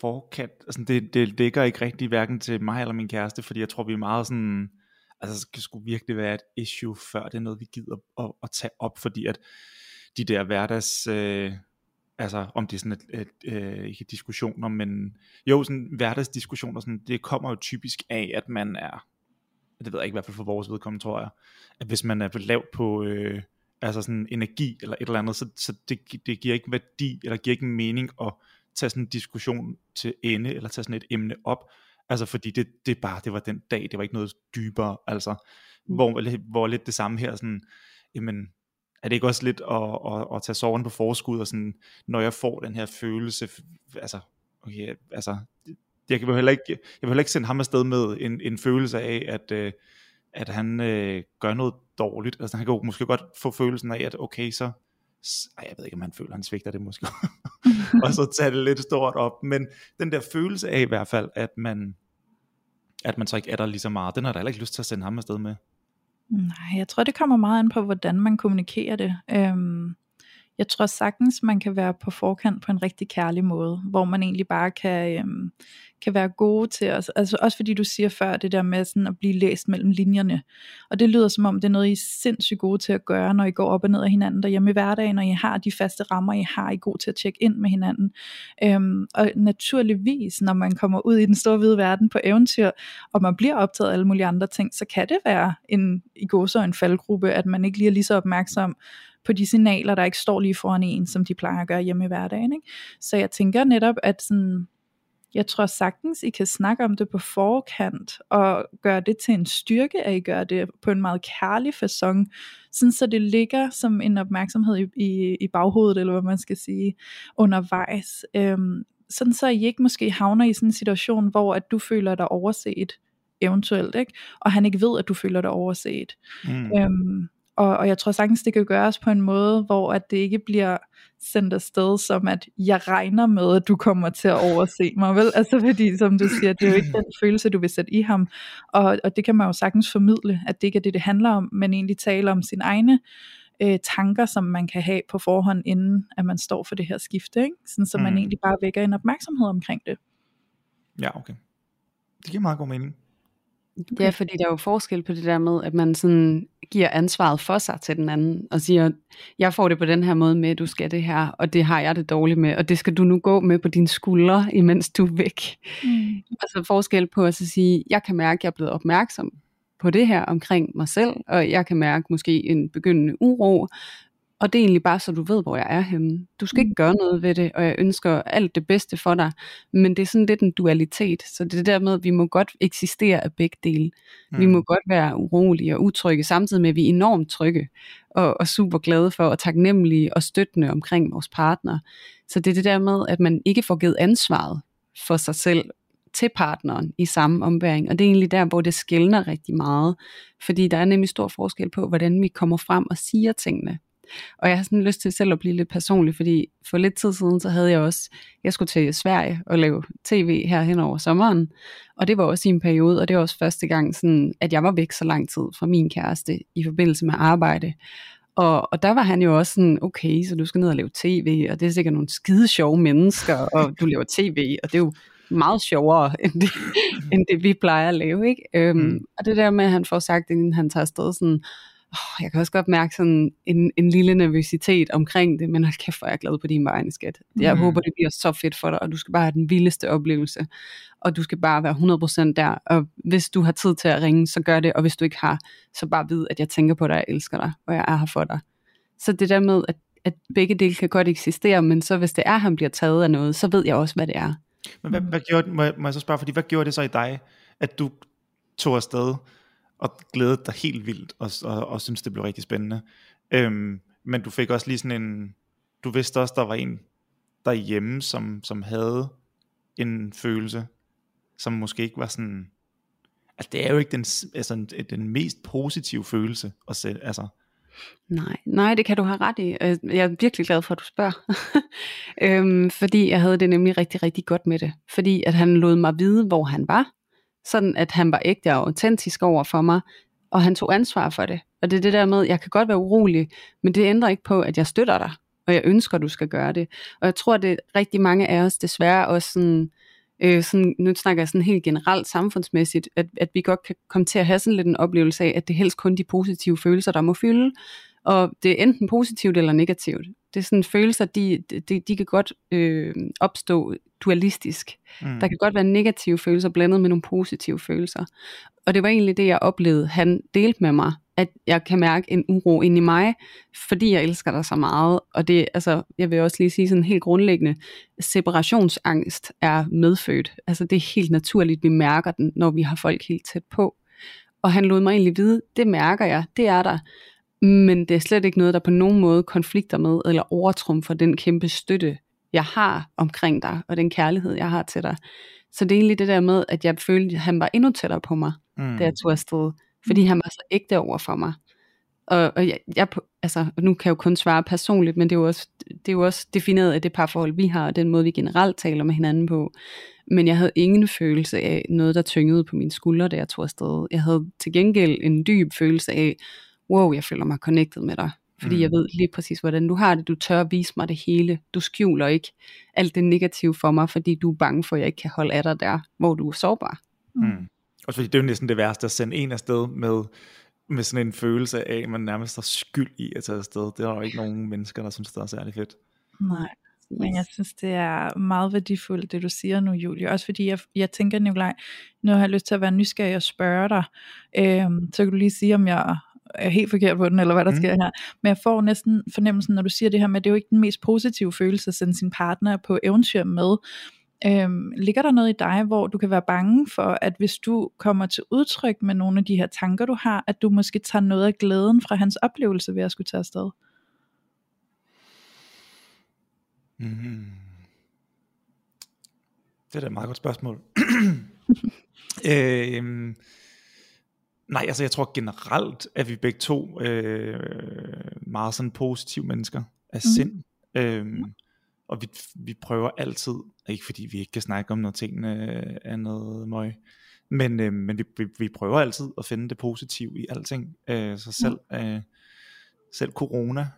forkant, altså det, det ligger ikke rigtig hverken til mig eller min kæreste, fordi jeg tror vi er meget sådan, altså det skulle virkelig være et issue, før det er noget vi gider at, at tage op, fordi at de der hverdags, øh, altså om det er sådan et, et, et øh, ikke diskussioner, men jo sådan hverdagsdiskussioner, sådan, det kommer jo typisk af, at man er, det ved jeg ikke i hvert fald for vores vedkommende, tror jeg, at hvis man er lavt på, øh, altså sådan energi eller et eller andet, så, så det, det giver ikke værdi, eller giver ikke mening at tage sådan en diskussion til ende, eller tage sådan et emne op, altså fordi det, det bare, det var den dag, det var ikke noget dybere, altså, mm. hvor, hvor lidt det samme her, sådan, jamen, er det ikke også lidt at, at, at tage sorgen på forskud, og sådan, når jeg får den her følelse, altså, okay, altså, jeg vil heller ikke, jeg vil heller ikke sende ham afsted med en, en følelse af, at, øh, at han øh, gør noget dårligt, altså han kan jo måske godt få følelsen af, at okay, så, ej, jeg ved ikke, om han føler, han svigter det måske, og så tage det lidt stort op, men den der følelse af i hvert fald, at man, at man så ikke er der lige så meget, den har jeg heller ikke lyst til at sende ham afsted med. Nej, jeg tror, det kommer meget an på, hvordan man kommunikerer det. Øhm, jeg tror sagtens, man kan være på forkant på en rigtig kærlig måde, hvor man egentlig bare kan, øhm, kan være gode til os. Altså også fordi du siger før det der med sådan at blive læst mellem linjerne. Og det lyder som om, det er noget, I er sindssygt gode til at gøre, når I går op og ned af hinanden derhjemme i hverdagen, og I har de faste rammer, I har, I er gode til at tjekke ind med hinanden. Øhm, og naturligvis, når man kommer ud i den store hvide verden på eventyr, og man bliver optaget af alle mulige andre ting, så kan det være en, i går så en faldgruppe, at man ikke lige er lige så opmærksom på de signaler, der ikke står lige foran en, som de plejer at gøre hjemme i hverdagen. Ikke? Så jeg tænker netop, at sådan, jeg tror sagtens, I kan snakke om det på forkant, og gøre det til en styrke, at I gør det på en meget kærlig façon, sådan så det ligger som en opmærksomhed i, i, i baghovedet, eller hvad man skal sige, undervejs. Øhm, sådan så I ikke måske havner i sådan en situation, hvor at du føler dig overset, eventuelt, ikke? og han ikke ved, at du føler dig overset. Mm. Øhm, Og, og jeg tror sagtens, det kan gøres på en måde, hvor at det ikke bliver sendt afsted som, at jeg regner med, at du kommer til at overse mig, vel? Altså fordi, som du siger, det er jo ikke den følelse, du vil sætte i ham. Og, og det kan man jo sagtens formidle, at det ikke er det, det handler om, men egentlig tale om sin egne øh, tanker, som man kan have på forhånd, inden at man står for det her skifte, ikke? Sådan, så mm. man egentlig bare vækker en opmærksomhed omkring det. Ja, okay. Det giver meget god mening. Okay. Ja, fordi der er jo forskel på det der med, at man sådan giver ansvaret for sig til den anden, og siger, jeg får det på den her måde med, du skal det her, og det har jeg det dårligt med, og det skal du nu gå med på dine skuldre, imens du er væk. Mm. Altså forskel på at sige, jeg kan mærke, at jeg er blevet opmærksom på det her omkring mig selv, og jeg kan mærke måske en begyndende uro, og det er egentlig bare så du ved, hvor jeg er henne. Du skal ikke mm. gøre noget ved det, og jeg ønsker alt det bedste for dig. Men det er sådan lidt en dualitet. Så det er der med, at vi må godt eksistere af begge dele. Mm. Vi må godt være urolige og utrygge, samtidig med, at vi er enormt trygge og, og super glade for og taknemmelige og støttende omkring vores partner. Så det er det der med, at man ikke får givet ansvaret for sig selv til partneren i samme omværing. Og det er egentlig der, hvor det skældner rigtig meget. Fordi der er nemlig stor forskel på, hvordan vi kommer frem og siger tingene. Og jeg har sådan lyst til selv at blive lidt personlig, fordi for lidt tid siden, så havde jeg også, jeg skulle til Sverige og lave tv her hen over sommeren, og det var også i en periode, og det var også første gang, sådan, at jeg var væk så lang tid fra min kæreste i forbindelse med arbejde. Og, og der var han jo også sådan, okay, så du skal ned og lave tv, og det er sikkert nogle skide sjove mennesker, og du laver tv, og det er jo meget sjovere, end det, end det vi plejer at lave, ikke? Øhm, mm. Og det der med, at han får sagt, inden han tager afsted sådan, oh, jeg kan også godt mærke sådan en, en lille nervøsitet omkring det, men hold kæft, hvor er jeg glad på din vegne, skat. Jeg mm. håber, det bliver så fedt for dig, og du skal bare have den vildeste oplevelse, og du skal bare være 100% der, og hvis du har tid til at ringe, så gør det, og hvis du ikke har, så bare vid, at jeg tænker på dig, jeg elsker dig, og jeg er her for dig. Så det der med, at, at begge dele kan godt eksistere, men så hvis det er, at han bliver taget af noget, så ved jeg også, hvad det er. Men hvad, hvad gjorde, må, jeg, må jeg så spørge, fordi hvad gjorde det så i dig, at du tog afsted, og glædede dig helt vildt, og, og, og synes det blev rigtig spændende. Øhm, men du fik også lige sådan en, du vidste også, der var en derhjemme, som, som havde en følelse, som måske ikke var sådan, altså det er jo ikke den, altså, den mest positive følelse at sætte, altså, Nej, nej, det kan du have ret i. Øh, jeg er virkelig glad for, at du spørger. øhm, fordi jeg havde det nemlig rigtig, rigtig godt med det. Fordi at han lod mig vide, hvor han var sådan at han var ægte og autentisk over for mig, og han tog ansvar for det. Og det er det der med, jeg kan godt være urolig, men det ændrer ikke på, at jeg støtter dig, og jeg ønsker, at du skal gøre det. Og jeg tror, at det er rigtig mange af os desværre også sådan, øh, sådan, nu snakker jeg sådan helt generelt samfundsmæssigt, at, at vi godt kan komme til at have sådan lidt en oplevelse af, at det helst kun de positive følelser, der må fylde, og det er enten positivt eller negativt. Det er sådan følelser, de, de, de kan godt øh, opstå dualistisk. Mm. Der kan godt være negative følelser blandet med nogle positive følelser. Og det var egentlig det, jeg oplevede, han delte med mig, at jeg kan mærke en uro ind i mig, fordi jeg elsker dig så meget. Og det, altså, jeg vil også lige sige sådan helt grundlæggende, separationsangst er medfødt. Altså det er helt naturligt, vi mærker den, når vi har folk helt tæt på. Og han lod mig egentlig vide, det mærker jeg, det er der men det er slet ikke noget, der på nogen måde konflikter med, eller overtrumfer den kæmpe støtte, jeg har omkring dig, og den kærlighed, jeg har til dig. Så det er egentlig det der med, at jeg følte, at han var endnu tættere på mig, mm. da jeg tog afsted, fordi han var så ægte over for mig. Og, og jeg, jeg, altså, nu kan jeg jo kun svare personligt, men det er jo også, det er jo også defineret af det parforhold, vi har, og den måde, vi generelt taler med hinanden på. Men jeg havde ingen følelse af noget, der tyngede på mine skuldre, da jeg tog afsted. Jeg havde til gengæld en dyb følelse af, wow, jeg føler mig connected med dig. Fordi mm. jeg ved lige præcis, hvordan du har det. Du tør at vise mig det hele. Du skjuler ikke alt det negative for mig, fordi du er bange for, at jeg ikke kan holde af dig der, hvor du er sårbar. Mm. Mm. Og fordi det er jo næsten det værste at sende en afsted med, med sådan en følelse af, at man nærmest har skyld i at tage afsted. Det er jo ikke nogen mennesker, der synes, det er særlig fedt. Nej. Men jeg synes, det er meget værdifuldt, det du siger nu, Julie. Også fordi jeg, jeg tænker, Nikolaj, nu har jeg lyst til at være nysgerrig og spørge dig. Øhm, så kan du lige sige, om jeg er helt forkert på den, eller hvad der mm. sker her. Men jeg får næsten fornemmelsen, når du siger det her med, at det er jo ikke den mest positive følelse at sende sin partner på eventyr med. Øhm, ligger der noget i dig, hvor du kan være bange for, at hvis du kommer til udtryk med nogle af de her tanker, du har, at du måske tager noget af glæden fra hans oplevelse ved at skulle tage afsted? Mm. Det er da et meget godt spørgsmål. øhm, Nej, altså jeg tror generelt, at vi begge to øh, meget sådan positive mennesker af mm. sind. Øhm, og vi, vi prøver altid, ikke fordi vi ikke kan snakke om, når tingene er noget møg, men, øh, men vi, vi, vi prøver altid at finde det positive i alting. Øh, så selv, øh, selv corona,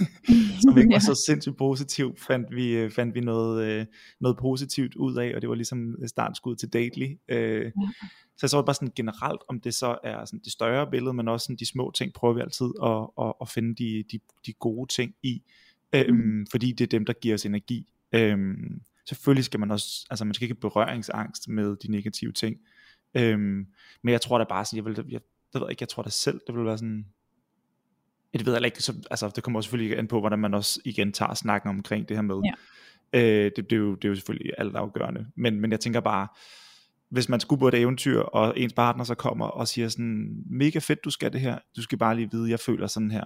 som ikke var så sindssygt positiv, fandt vi, øh, fandt vi noget, øh, noget positivt ud af, og det var ligesom startskud til Dately. Øh, ja. Så jeg så bare sådan generelt, om det så er sådan det større billede, men også sådan de små ting, prøver vi altid at, at, at finde de, de, de gode ting i, øhm, mm. fordi det er dem, der giver os energi. Øhm, selvfølgelig skal man også, altså man skal ikke have berøringsangst med de negative ting, øhm, men jeg tror da bare sådan, jeg vil, jeg, det ved ikke, jeg tror da selv, det vil være sådan, det ved jeg ikke, så, altså det kommer også selvfølgelig an på, hvordan man også igen tager snakken omkring det her med, ja. øh, det, det, er jo, det er jo selvfølgelig alt afgørende, men, men jeg tænker bare, hvis man skulle på et eventyr, og ens partner så kommer og siger sådan, mega fedt du skal det her, du skal bare lige vide, jeg føler sådan her.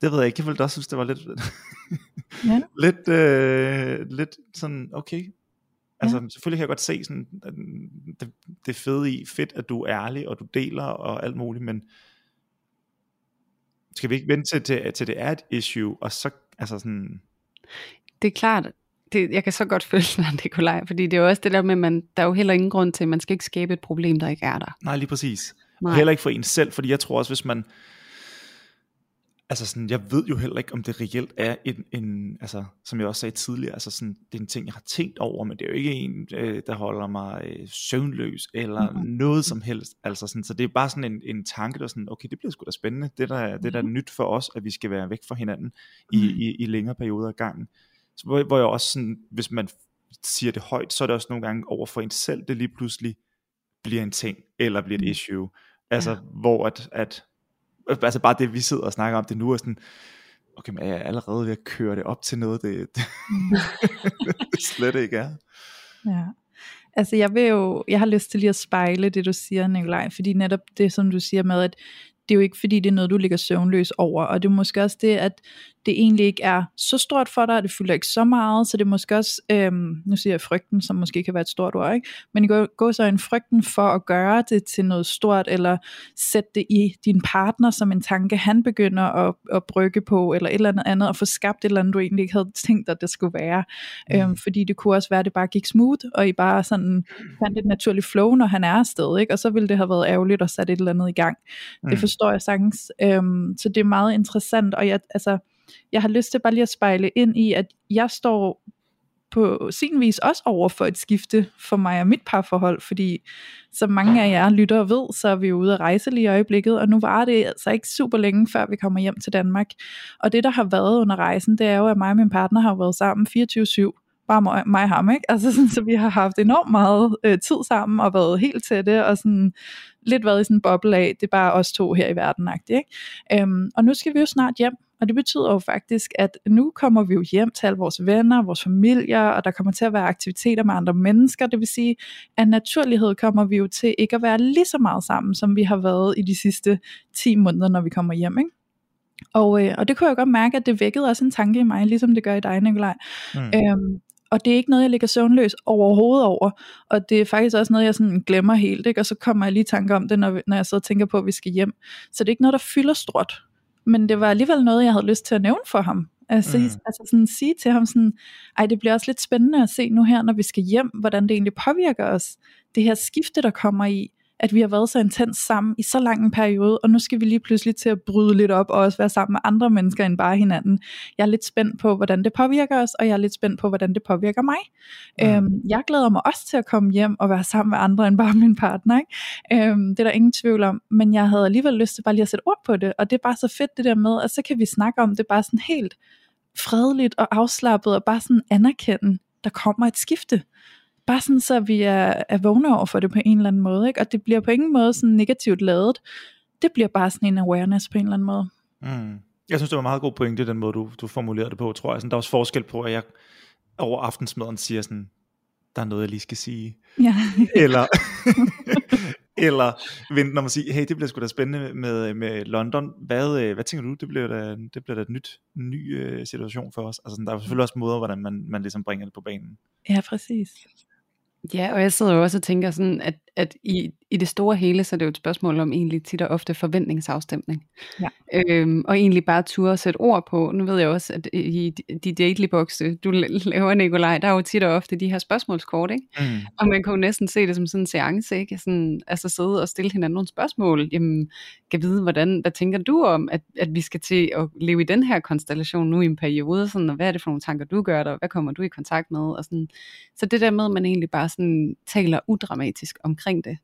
Det ved jeg ikke, jeg ville også synes, det var lidt, ja. lidt, øh, lidt sådan, okay, Altså ja. selvfølgelig kan jeg godt se sådan, det, det fede i, fedt at du er ærlig, og du deler og alt muligt, men skal vi ikke vente til, til, til det er et issue, og så, altså sådan... Det er klart, det, jeg kan så godt føle dig, Nikolaj, fordi det er jo også det der med, at man, der er jo heller ingen grund til, at man skal ikke skabe et problem, der ikke er der. Nej, lige præcis. Nej. Heller ikke for en selv, fordi jeg tror også, hvis man, altså sådan, jeg ved jo heller ikke, om det reelt er en, en altså, som jeg også sagde tidligere, altså sådan, det er en ting, jeg har tænkt over, men det er jo ikke en, øh, der holder mig øh, søvnløs, eller mm-hmm. noget som helst, altså sådan, så det er bare sådan en, en tanke, der sådan, okay, det bliver sgu da spændende, det der, mm-hmm. det der er nyt for os, at vi skal være væk fra hinanden i, mm-hmm. i, i længere perioder af gangen, så hvor, hvor jeg også sådan, hvis man siger det højt, så er det også nogle gange over for en selv, det lige pludselig bliver en ting, eller bliver et mm. issue, altså ja. hvor at, at altså bare det vi sidder og snakker om det nu er sådan okay, men er jeg allerede ved at køre det op til noget det, det, det slet ikke er? Ja. Altså jeg vil jo, jeg har lyst til lige at spejle det du siger Nikolaj, fordi netop det som du siger med, at det er jo ikke fordi, det er noget, du ligger søvnløs over, og det er måske også det, at det egentlig ikke er så stort for dig, det fylder ikke så meget, så det er måske også, øhm, nu siger jeg frygten, som måske kan være et stort ord, ikke? men gå, gå så en frygten for at gøre det til noget stort, eller sætte det i din partner som en tanke, han begynder at, at brygge på, eller et eller andet andet, og få skabt et eller andet, du egentlig ikke havde tænkt, at det skulle være. Mm. Øhm, fordi det kunne også være, at det bare gik smooth, og I bare sådan fandt et naturligt flow, når han er afsted, ikke? og så ville det have været ærgerligt at sætte et eller andet i gang. Mm. Det forstår jeg sagtens. Øhm, så det er meget interessant, og jeg, altså, jeg har lyst til bare lige at spejle ind i, at jeg står på sin vis også over for et skifte for mig og mit parforhold, fordi som mange af jer lytter og ved, så er vi ude at rejse lige i øjeblikket, og nu var det altså ikke super længe, før vi kommer hjem til Danmark. Og det, der har været under rejsen, det er jo, at mig og min partner har været sammen 24-7 bare mig, mig og ham, ikke? Altså sådan, så vi har haft enormt meget øh, tid sammen og været helt tætte og sådan lidt været i sådan en boble af, det er bare os to her i verden, ikke? Øhm, og nu skal vi jo snart hjem, og det betyder jo faktisk, at nu kommer vi jo hjem til alle vores venner, vores familier, og der kommer til at være aktiviteter med andre mennesker. Det vil sige, at naturlighed kommer vi jo til ikke at være lige så meget sammen, som vi har været i de sidste 10 måneder, når vi kommer hjem. Ikke? Og, øh, og det kunne jeg godt mærke, at det vækkede også en tanke i mig, ligesom det gør i dig, Nikolaj. Mm. Øhm, og det er ikke noget, jeg ligger søvnløs overhovedet over, og det er faktisk også noget, jeg sådan glemmer helt, ikke? og så kommer jeg lige i tanke om det, når, når jeg så tænker på, at vi skal hjem. Så det er ikke noget, der fylder stort men det var alligevel noget, jeg havde lyst til at nævne for ham. Altså, mm. altså sådan sige til ham sådan, ej det bliver også lidt spændende at se nu her, når vi skal hjem, hvordan det egentlig påvirker os. Det her skifte, der kommer i, at vi har været så intens sammen i så lang en periode, og nu skal vi lige pludselig til at bryde lidt op, og også være sammen med andre mennesker end bare hinanden. Jeg er lidt spændt på, hvordan det påvirker os, og jeg er lidt spændt på, hvordan det påvirker mig. Mm. Øhm, jeg glæder mig også til at komme hjem og være sammen med andre end bare min partner. Ikke? Øhm, det er der ingen tvivl om, men jeg havde alligevel lyst til bare lige at sætte ord på det, og det er bare så fedt det der med, at så kan vi snakke om det bare sådan helt fredeligt og afslappet, og bare sådan anerkende, der kommer et skifte bare sådan, så vi er, er vågne over for det på en eller anden måde, ikke? og det bliver på ingen måde sådan negativt lavet, det bliver bare sådan en awareness på en eller anden måde. Mm. Jeg synes, det var en meget god pointe, den måde, du, du formulerede det på, tror jeg. Sådan, der er også forskel på, at jeg over aftensmaden siger sådan, der er noget, jeg lige skal sige. Ja. eller, eller vente om at sige, hey, det bliver sgu da spændende med, med London. Hvad, øh, hvad tænker du, det bliver da, det bliver da et nyt, ny uh, situation for os? Altså, der er selvfølgelig også måder, hvordan man, man ligesom bringer det på banen. Ja, præcis. Ja, og jeg sidder jo også og tænker sådan, at, at i, i det store hele, så er det jo et spørgsmål om egentlig tit og ofte forventningsafstemning. Ja. Øhm, og egentlig bare turde at sætte ord på. Nu ved jeg også, at i de dately-bokse, du laver, Nikolaj, der er jo tit og ofte de her spørgsmålskort, ikke? Mm. Og man kan jo næsten se det som sådan en seance, ikke? Sådan, altså sidde og stille hinanden nogle spørgsmål. Jamen, kan vide, hvordan, hvad tænker du om, at, at vi skal til at leve i den her konstellation nu i en periode, sådan, og hvad er det for nogle tanker, du gør der, og hvad kommer du i kontakt med? Og sådan. Så det der med, at man egentlig bare sådan taler udramatisk omkring det.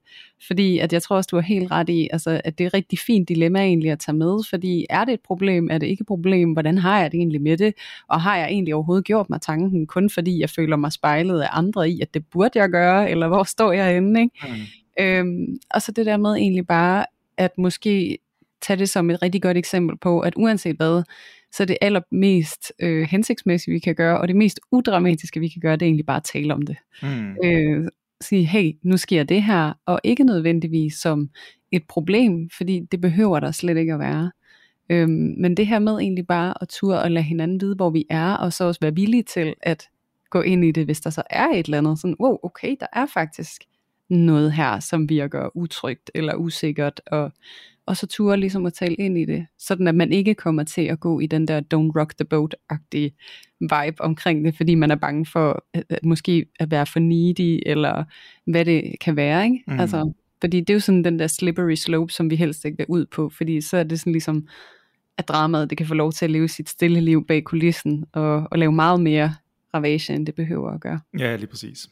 Fordi at jeg tror også, du har helt ret i, altså, at det er et rigtig fint dilemma egentlig at tage med, fordi er det et problem, er det ikke et problem, hvordan har jeg det egentlig med det, og har jeg egentlig overhovedet gjort mig tanken, kun fordi jeg føler mig spejlet af andre i, at det burde jeg gøre, eller hvor står jeg henne, ikke? Mm. Øhm, og så det der med egentlig bare, at måske tage det som et rigtig godt eksempel på, at uanset hvad, så det allermest øh, hensigtsmæssige, vi kan gøre, og det mest udramatiske, vi kan gøre, det er egentlig bare at tale om det. Mm. Øh, sige, hey, nu sker det her, og ikke nødvendigvis som et problem, fordi det behøver der slet ikke at være. Øhm, men det her med egentlig bare at ture og lade hinanden vide, hvor vi er, og så også være villige til at gå ind i det, hvis der så er et eller andet, sådan, wow, okay, der er faktisk noget her, som virker utrygt eller usikkert, og, og så ture ligesom at tale ind i det, sådan at man ikke kommer til at gå i den der don't rock the boat-agtige vibe omkring det, fordi man er bange for at, at måske at være for needy, eller hvad det kan være, ikke? Mm. Altså, fordi det er jo sådan den der slippery slope, som vi helst ikke vil ud på, fordi så er det sådan ligesom, at dramaet det kan få lov til at leve sit stille liv bag kulissen, og, og lave meget mere ravage, end det behøver at gøre. Ja, lige præcis.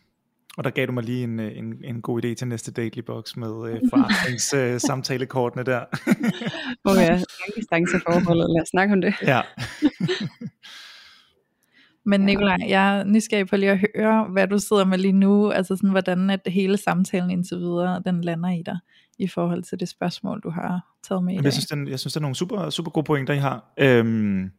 Og der gav du mig lige en, øh, en, en god idé til næste Dately Box med øh, forandrings øh, samtalekortene der. Åh oh ja, langdistanceforholdet, lad os snakke om det. ja. Men Nikolaj, jeg er nysgerrig på lige at høre, hvad du sidder med lige nu, altså sådan, hvordan at hele samtalen indtil videre, den lander i dig, i forhold til det spørgsmål, du har taget med i dag. jeg synes, den, jeg synes, det er nogle super, super gode pointer, I har. Øhm,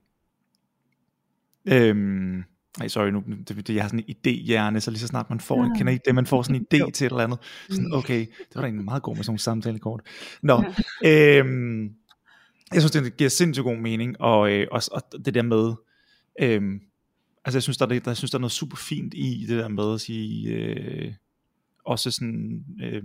øhm, nej, sorry, nu, det, det, jeg har sådan en idé-hjerne, så lige så snart man får, Ja. kender I ikke det, man får sådan en idé til et eller andet, sådan, Mm. okay, det var da egentlig meget god med sådan nogle samtalekort. Nå, øhm, jeg synes, det giver sindssygt god mening, og, øh, og, og det der med, øhm, altså jeg synes, der, er der, jeg synes, der er noget super fint i det der med at sige, øh, også sådan, øh,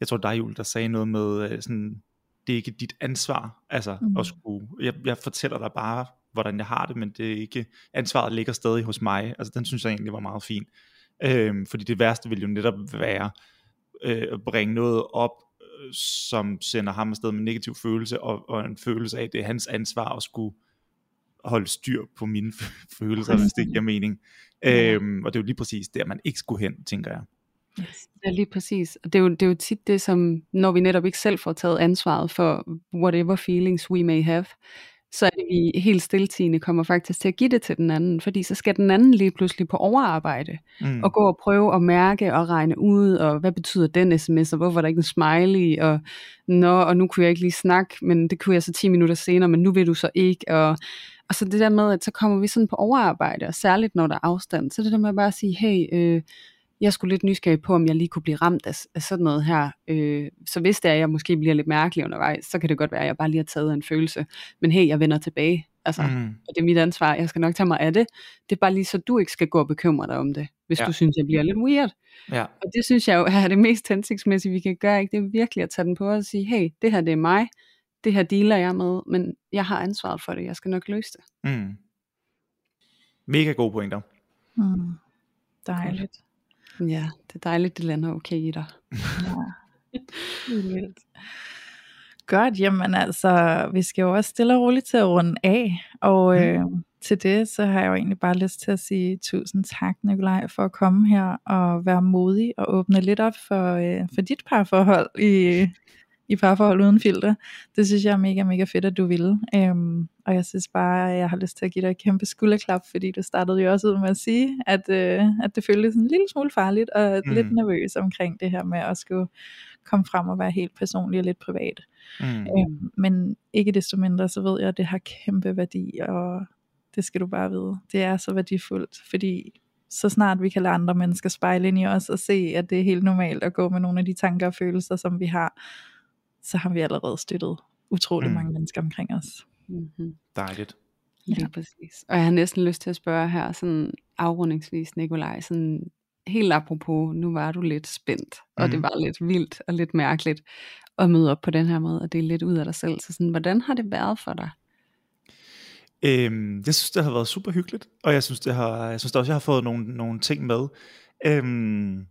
jeg tror dig, Jul, der sagde noget med, øh, sådan, det er ikke dit ansvar, altså Mhm. at skulle, jeg, jeg fortæller dig bare, hvordan jeg har det, men det er ikke, ansvaret ligger stadig hos mig, altså den synes jeg egentlig var meget fin, øh, fordi det værste vil jo netop være, øh, at bringe noget op, øh, som sender ham afsted med negativ følelse, og, og en følelse af, at det er hans ansvar at skulle holde styr på mine følelser, hvis det giver mening. Øhm, og det er jo lige præcis der, man ikke skulle hen, tænker jeg. Ja, lige præcis. Og det er, jo, det er jo tit det, som når vi netop ikke selv får taget ansvaret for whatever feelings we may have, så er det vi helt stiltigende kommer faktisk til at give det til den anden, fordi så skal den anden lige pludselig på overarbejde, Mm. og gå og prøve at mærke og regne ud, og hvad betyder den sms, og hvorfor er der ikke en smiley, og nå, og nu kunne jeg ikke lige snakke, men det kunne jeg så 10 minutter senere, men nu vil du så ikke, og, og så det der med, at så kommer vi sådan på overarbejde, og særligt når der er afstand, så det der med bare at sige, hey, øh, jeg skulle lidt nysgerrig på, om jeg lige kunne blive ramt af, af sådan noget her. Øh, så hvis det er, at jeg måske bliver lidt mærkelig undervejs, så kan det godt være, at jeg bare lige har taget en følelse. Men hey, jeg vender tilbage. Altså, mm. Og det er mit ansvar. Jeg skal nok tage mig af det. Det er bare lige så, du ikke skal gå og bekymre dig om det, hvis Ja. ja. du synes, jeg bliver lidt weird. Ja. Og det synes jeg jo er det mest hensigtsmæssige, vi kan gøre. Ikke? Det er virkelig at tage den på og sige, hey, det her det er mig. Det her dealer jeg med, men jeg har ansvaret for det. Jeg skal nok løse det. Mm. Mega gode pointer. Mm. Dejligt. Ja, det er dejligt, det lander okay i dig. Ja. Vildt. Godt, jamen altså, vi skal jo også stille og roligt til at runde af, og øh, til det, så har jeg jo egentlig bare lyst til at sige tusind tak, Nikolaj, for at komme her og være modig og åbne lidt op for, øh, for dit parforhold i, i parforhold uden filter. Det synes jeg er mega, mega fedt, at du ville. Øhm, og jeg synes bare, at jeg har lyst til at give dig et kæmpe skulderklap, fordi du startede jo også ud med at sige, at, øh, at det føltes en lille smule farligt, og Mm. lidt nervøs omkring det her med at skulle komme frem og være helt personlig og lidt privat. Mm. Øhm, men ikke desto mindre, så ved jeg, at det har kæmpe værdi, og det skal du bare vide. Det er så værdifuldt, fordi så snart vi kan lade andre mennesker spejle ind i os og se, at det er helt normalt at gå med nogle af de tanker og følelser, som vi har, så har vi allerede støttet utrolig Mm. mm. mange mennesker omkring os. Mm-hmm. Dejligt. Lige ja. præcis. Og jeg har næsten lyst til at spørge her, sådan afrundingsvis, Nikolaj, sådan helt apropos, nu var du lidt spændt, og Mhm. det var lidt vildt og lidt mærkeligt at møde op på den her måde, og det er lidt ud af dig selv. Så sådan, hvordan har det været for dig? Øhm, jeg synes, det har været super hyggeligt, og jeg synes, det har, jeg synes også, jeg har fået nogle, nogle ting med. Øhm,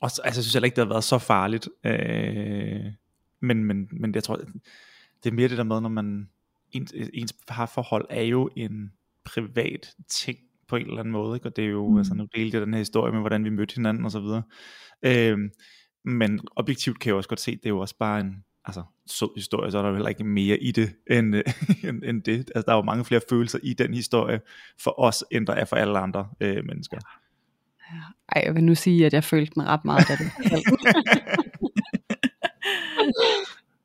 og så, altså, jeg synes heller ikke, det har været så farligt. Øh, men, men, men jeg tror, det er mere det der med, når man, ens, ens parforhold er jo en privat ting på en eller anden måde, ikke? og det er jo, Mm. altså nu delte jeg den her historie med, hvordan vi mødte hinanden og så videre. Øhm, men objektivt kan jeg også godt se, det er jo også bare en altså, sød historie, så er der jo heller ikke mere i det, end, øh, end, end det. Altså, der er jo mange flere følelser i den historie for os, end der er for alle andre øh, mennesker. Ej, jeg vil nu sige, at jeg følte den ret meget, da du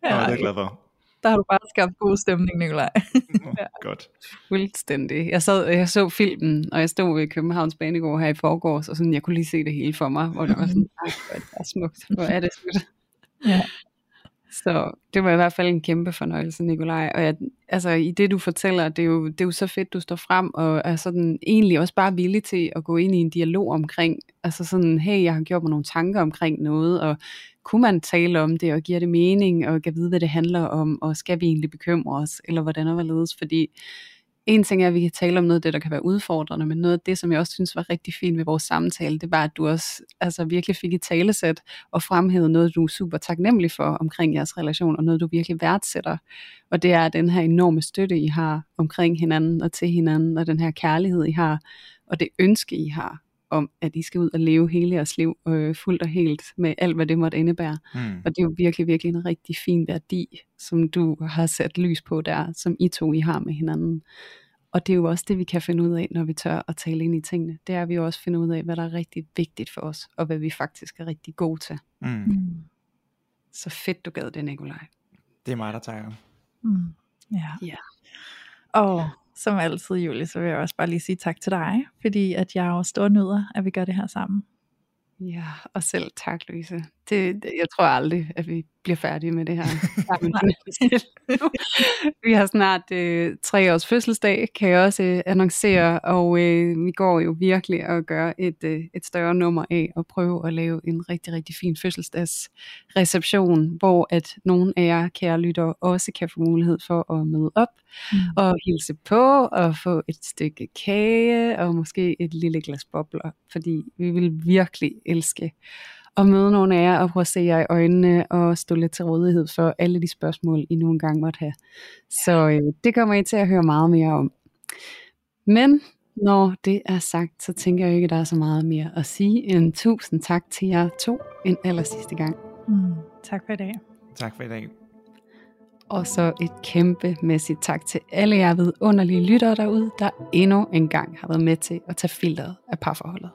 Ja, det er jeg glad for. Der har du bare skabt god stemning, Nikolaj. Ja. Godt. Fuldstændig. Jeg, sad, jeg så filmen, og jeg stod ved Københavns Banegård her i forgårs, og sådan, jeg kunne lige se det hele for mig, hvor det var sådan, er det bare smukt, hvor er det smukt. Ja. Så det var i hvert fald en kæmpe fornøjelse, Nikolaj. Og jeg, altså, i det du fortæller, det er, jo, det er jo så fedt, du står frem, og er sådan egentlig også bare villig til at gå ind i en dialog omkring, altså sådan, hey, jeg har gjort mig nogle tanker omkring noget, og kunne man tale om det, og giver det mening, og kan vide, hvad det handler om, og skal vi egentlig bekymre os, eller hvordan og hvorledes, fordi en ting er, at vi kan tale om noget af det, der kan være udfordrende, men noget af det, som jeg også synes var rigtig fint ved vores samtale, det var, at du også altså, virkelig fik et talesæt og fremhævede noget, du er super taknemmelig for omkring jeres relation, og noget, du virkelig værdsætter. Og det er den her enorme støtte, I har omkring hinanden og til hinanden, og den her kærlighed, I har, og det ønske, I har om, at I skal ud og leve hele jeres liv øh, fuldt og helt med alt, hvad det måtte indebære. Mm. Og det er jo virkelig, virkelig en rigtig fin værdi, som du har sat lys på der, som I to I har med hinanden. Og det er jo også det, vi kan finde ud af, når vi tør at tale ind i tingene. Det er, at vi også finder ud af, hvad der er rigtig vigtigt for os, og hvad vi faktisk er rigtig gode til. Mm. Mm. Så fedt, du gad det, Nikolaj. Det er mig, der tager. Mm. Ja. Ja. Og som altid, Julie, så vil jeg også bare lige sige tak til dig, fordi at jeg jo stor nyder, at vi gør det her sammen. Ja, og selv tak, Louise. Det, det, jeg tror aldrig, at vi bliver færdige med det her. vi har snart øh, tre års fødselsdag, kan jeg også øh, annoncere, og øh, vi går jo virkelig og gør et, øh, et større nummer af at prøve at lave en rigtig, rigtig fin fødselsdagsreception, hvor at nogle af jer, kære lyttere, også kan få mulighed for at møde op Mm. og hilse på og få et stykke kage og måske et lille glas bobler, fordi vi vil virkelig elske at møde nogle af jer og prøve at se jer i øjnene og stå lidt til rådighed for alle de spørgsmål, I nogle gange måtte have. Så øh, det kommer I til at høre meget mere om. Men når det er sagt, så tænker jeg ikke, at der er så meget mere at sige end tusind tak til jer to en aller sidste gang. Mm. Tak for i dag. Tak for i dag. Og så et kæmpemæssigt tak til alle jer vidunderlige lyttere derude, der endnu en gang har været med til at tage filteret af parforholdet.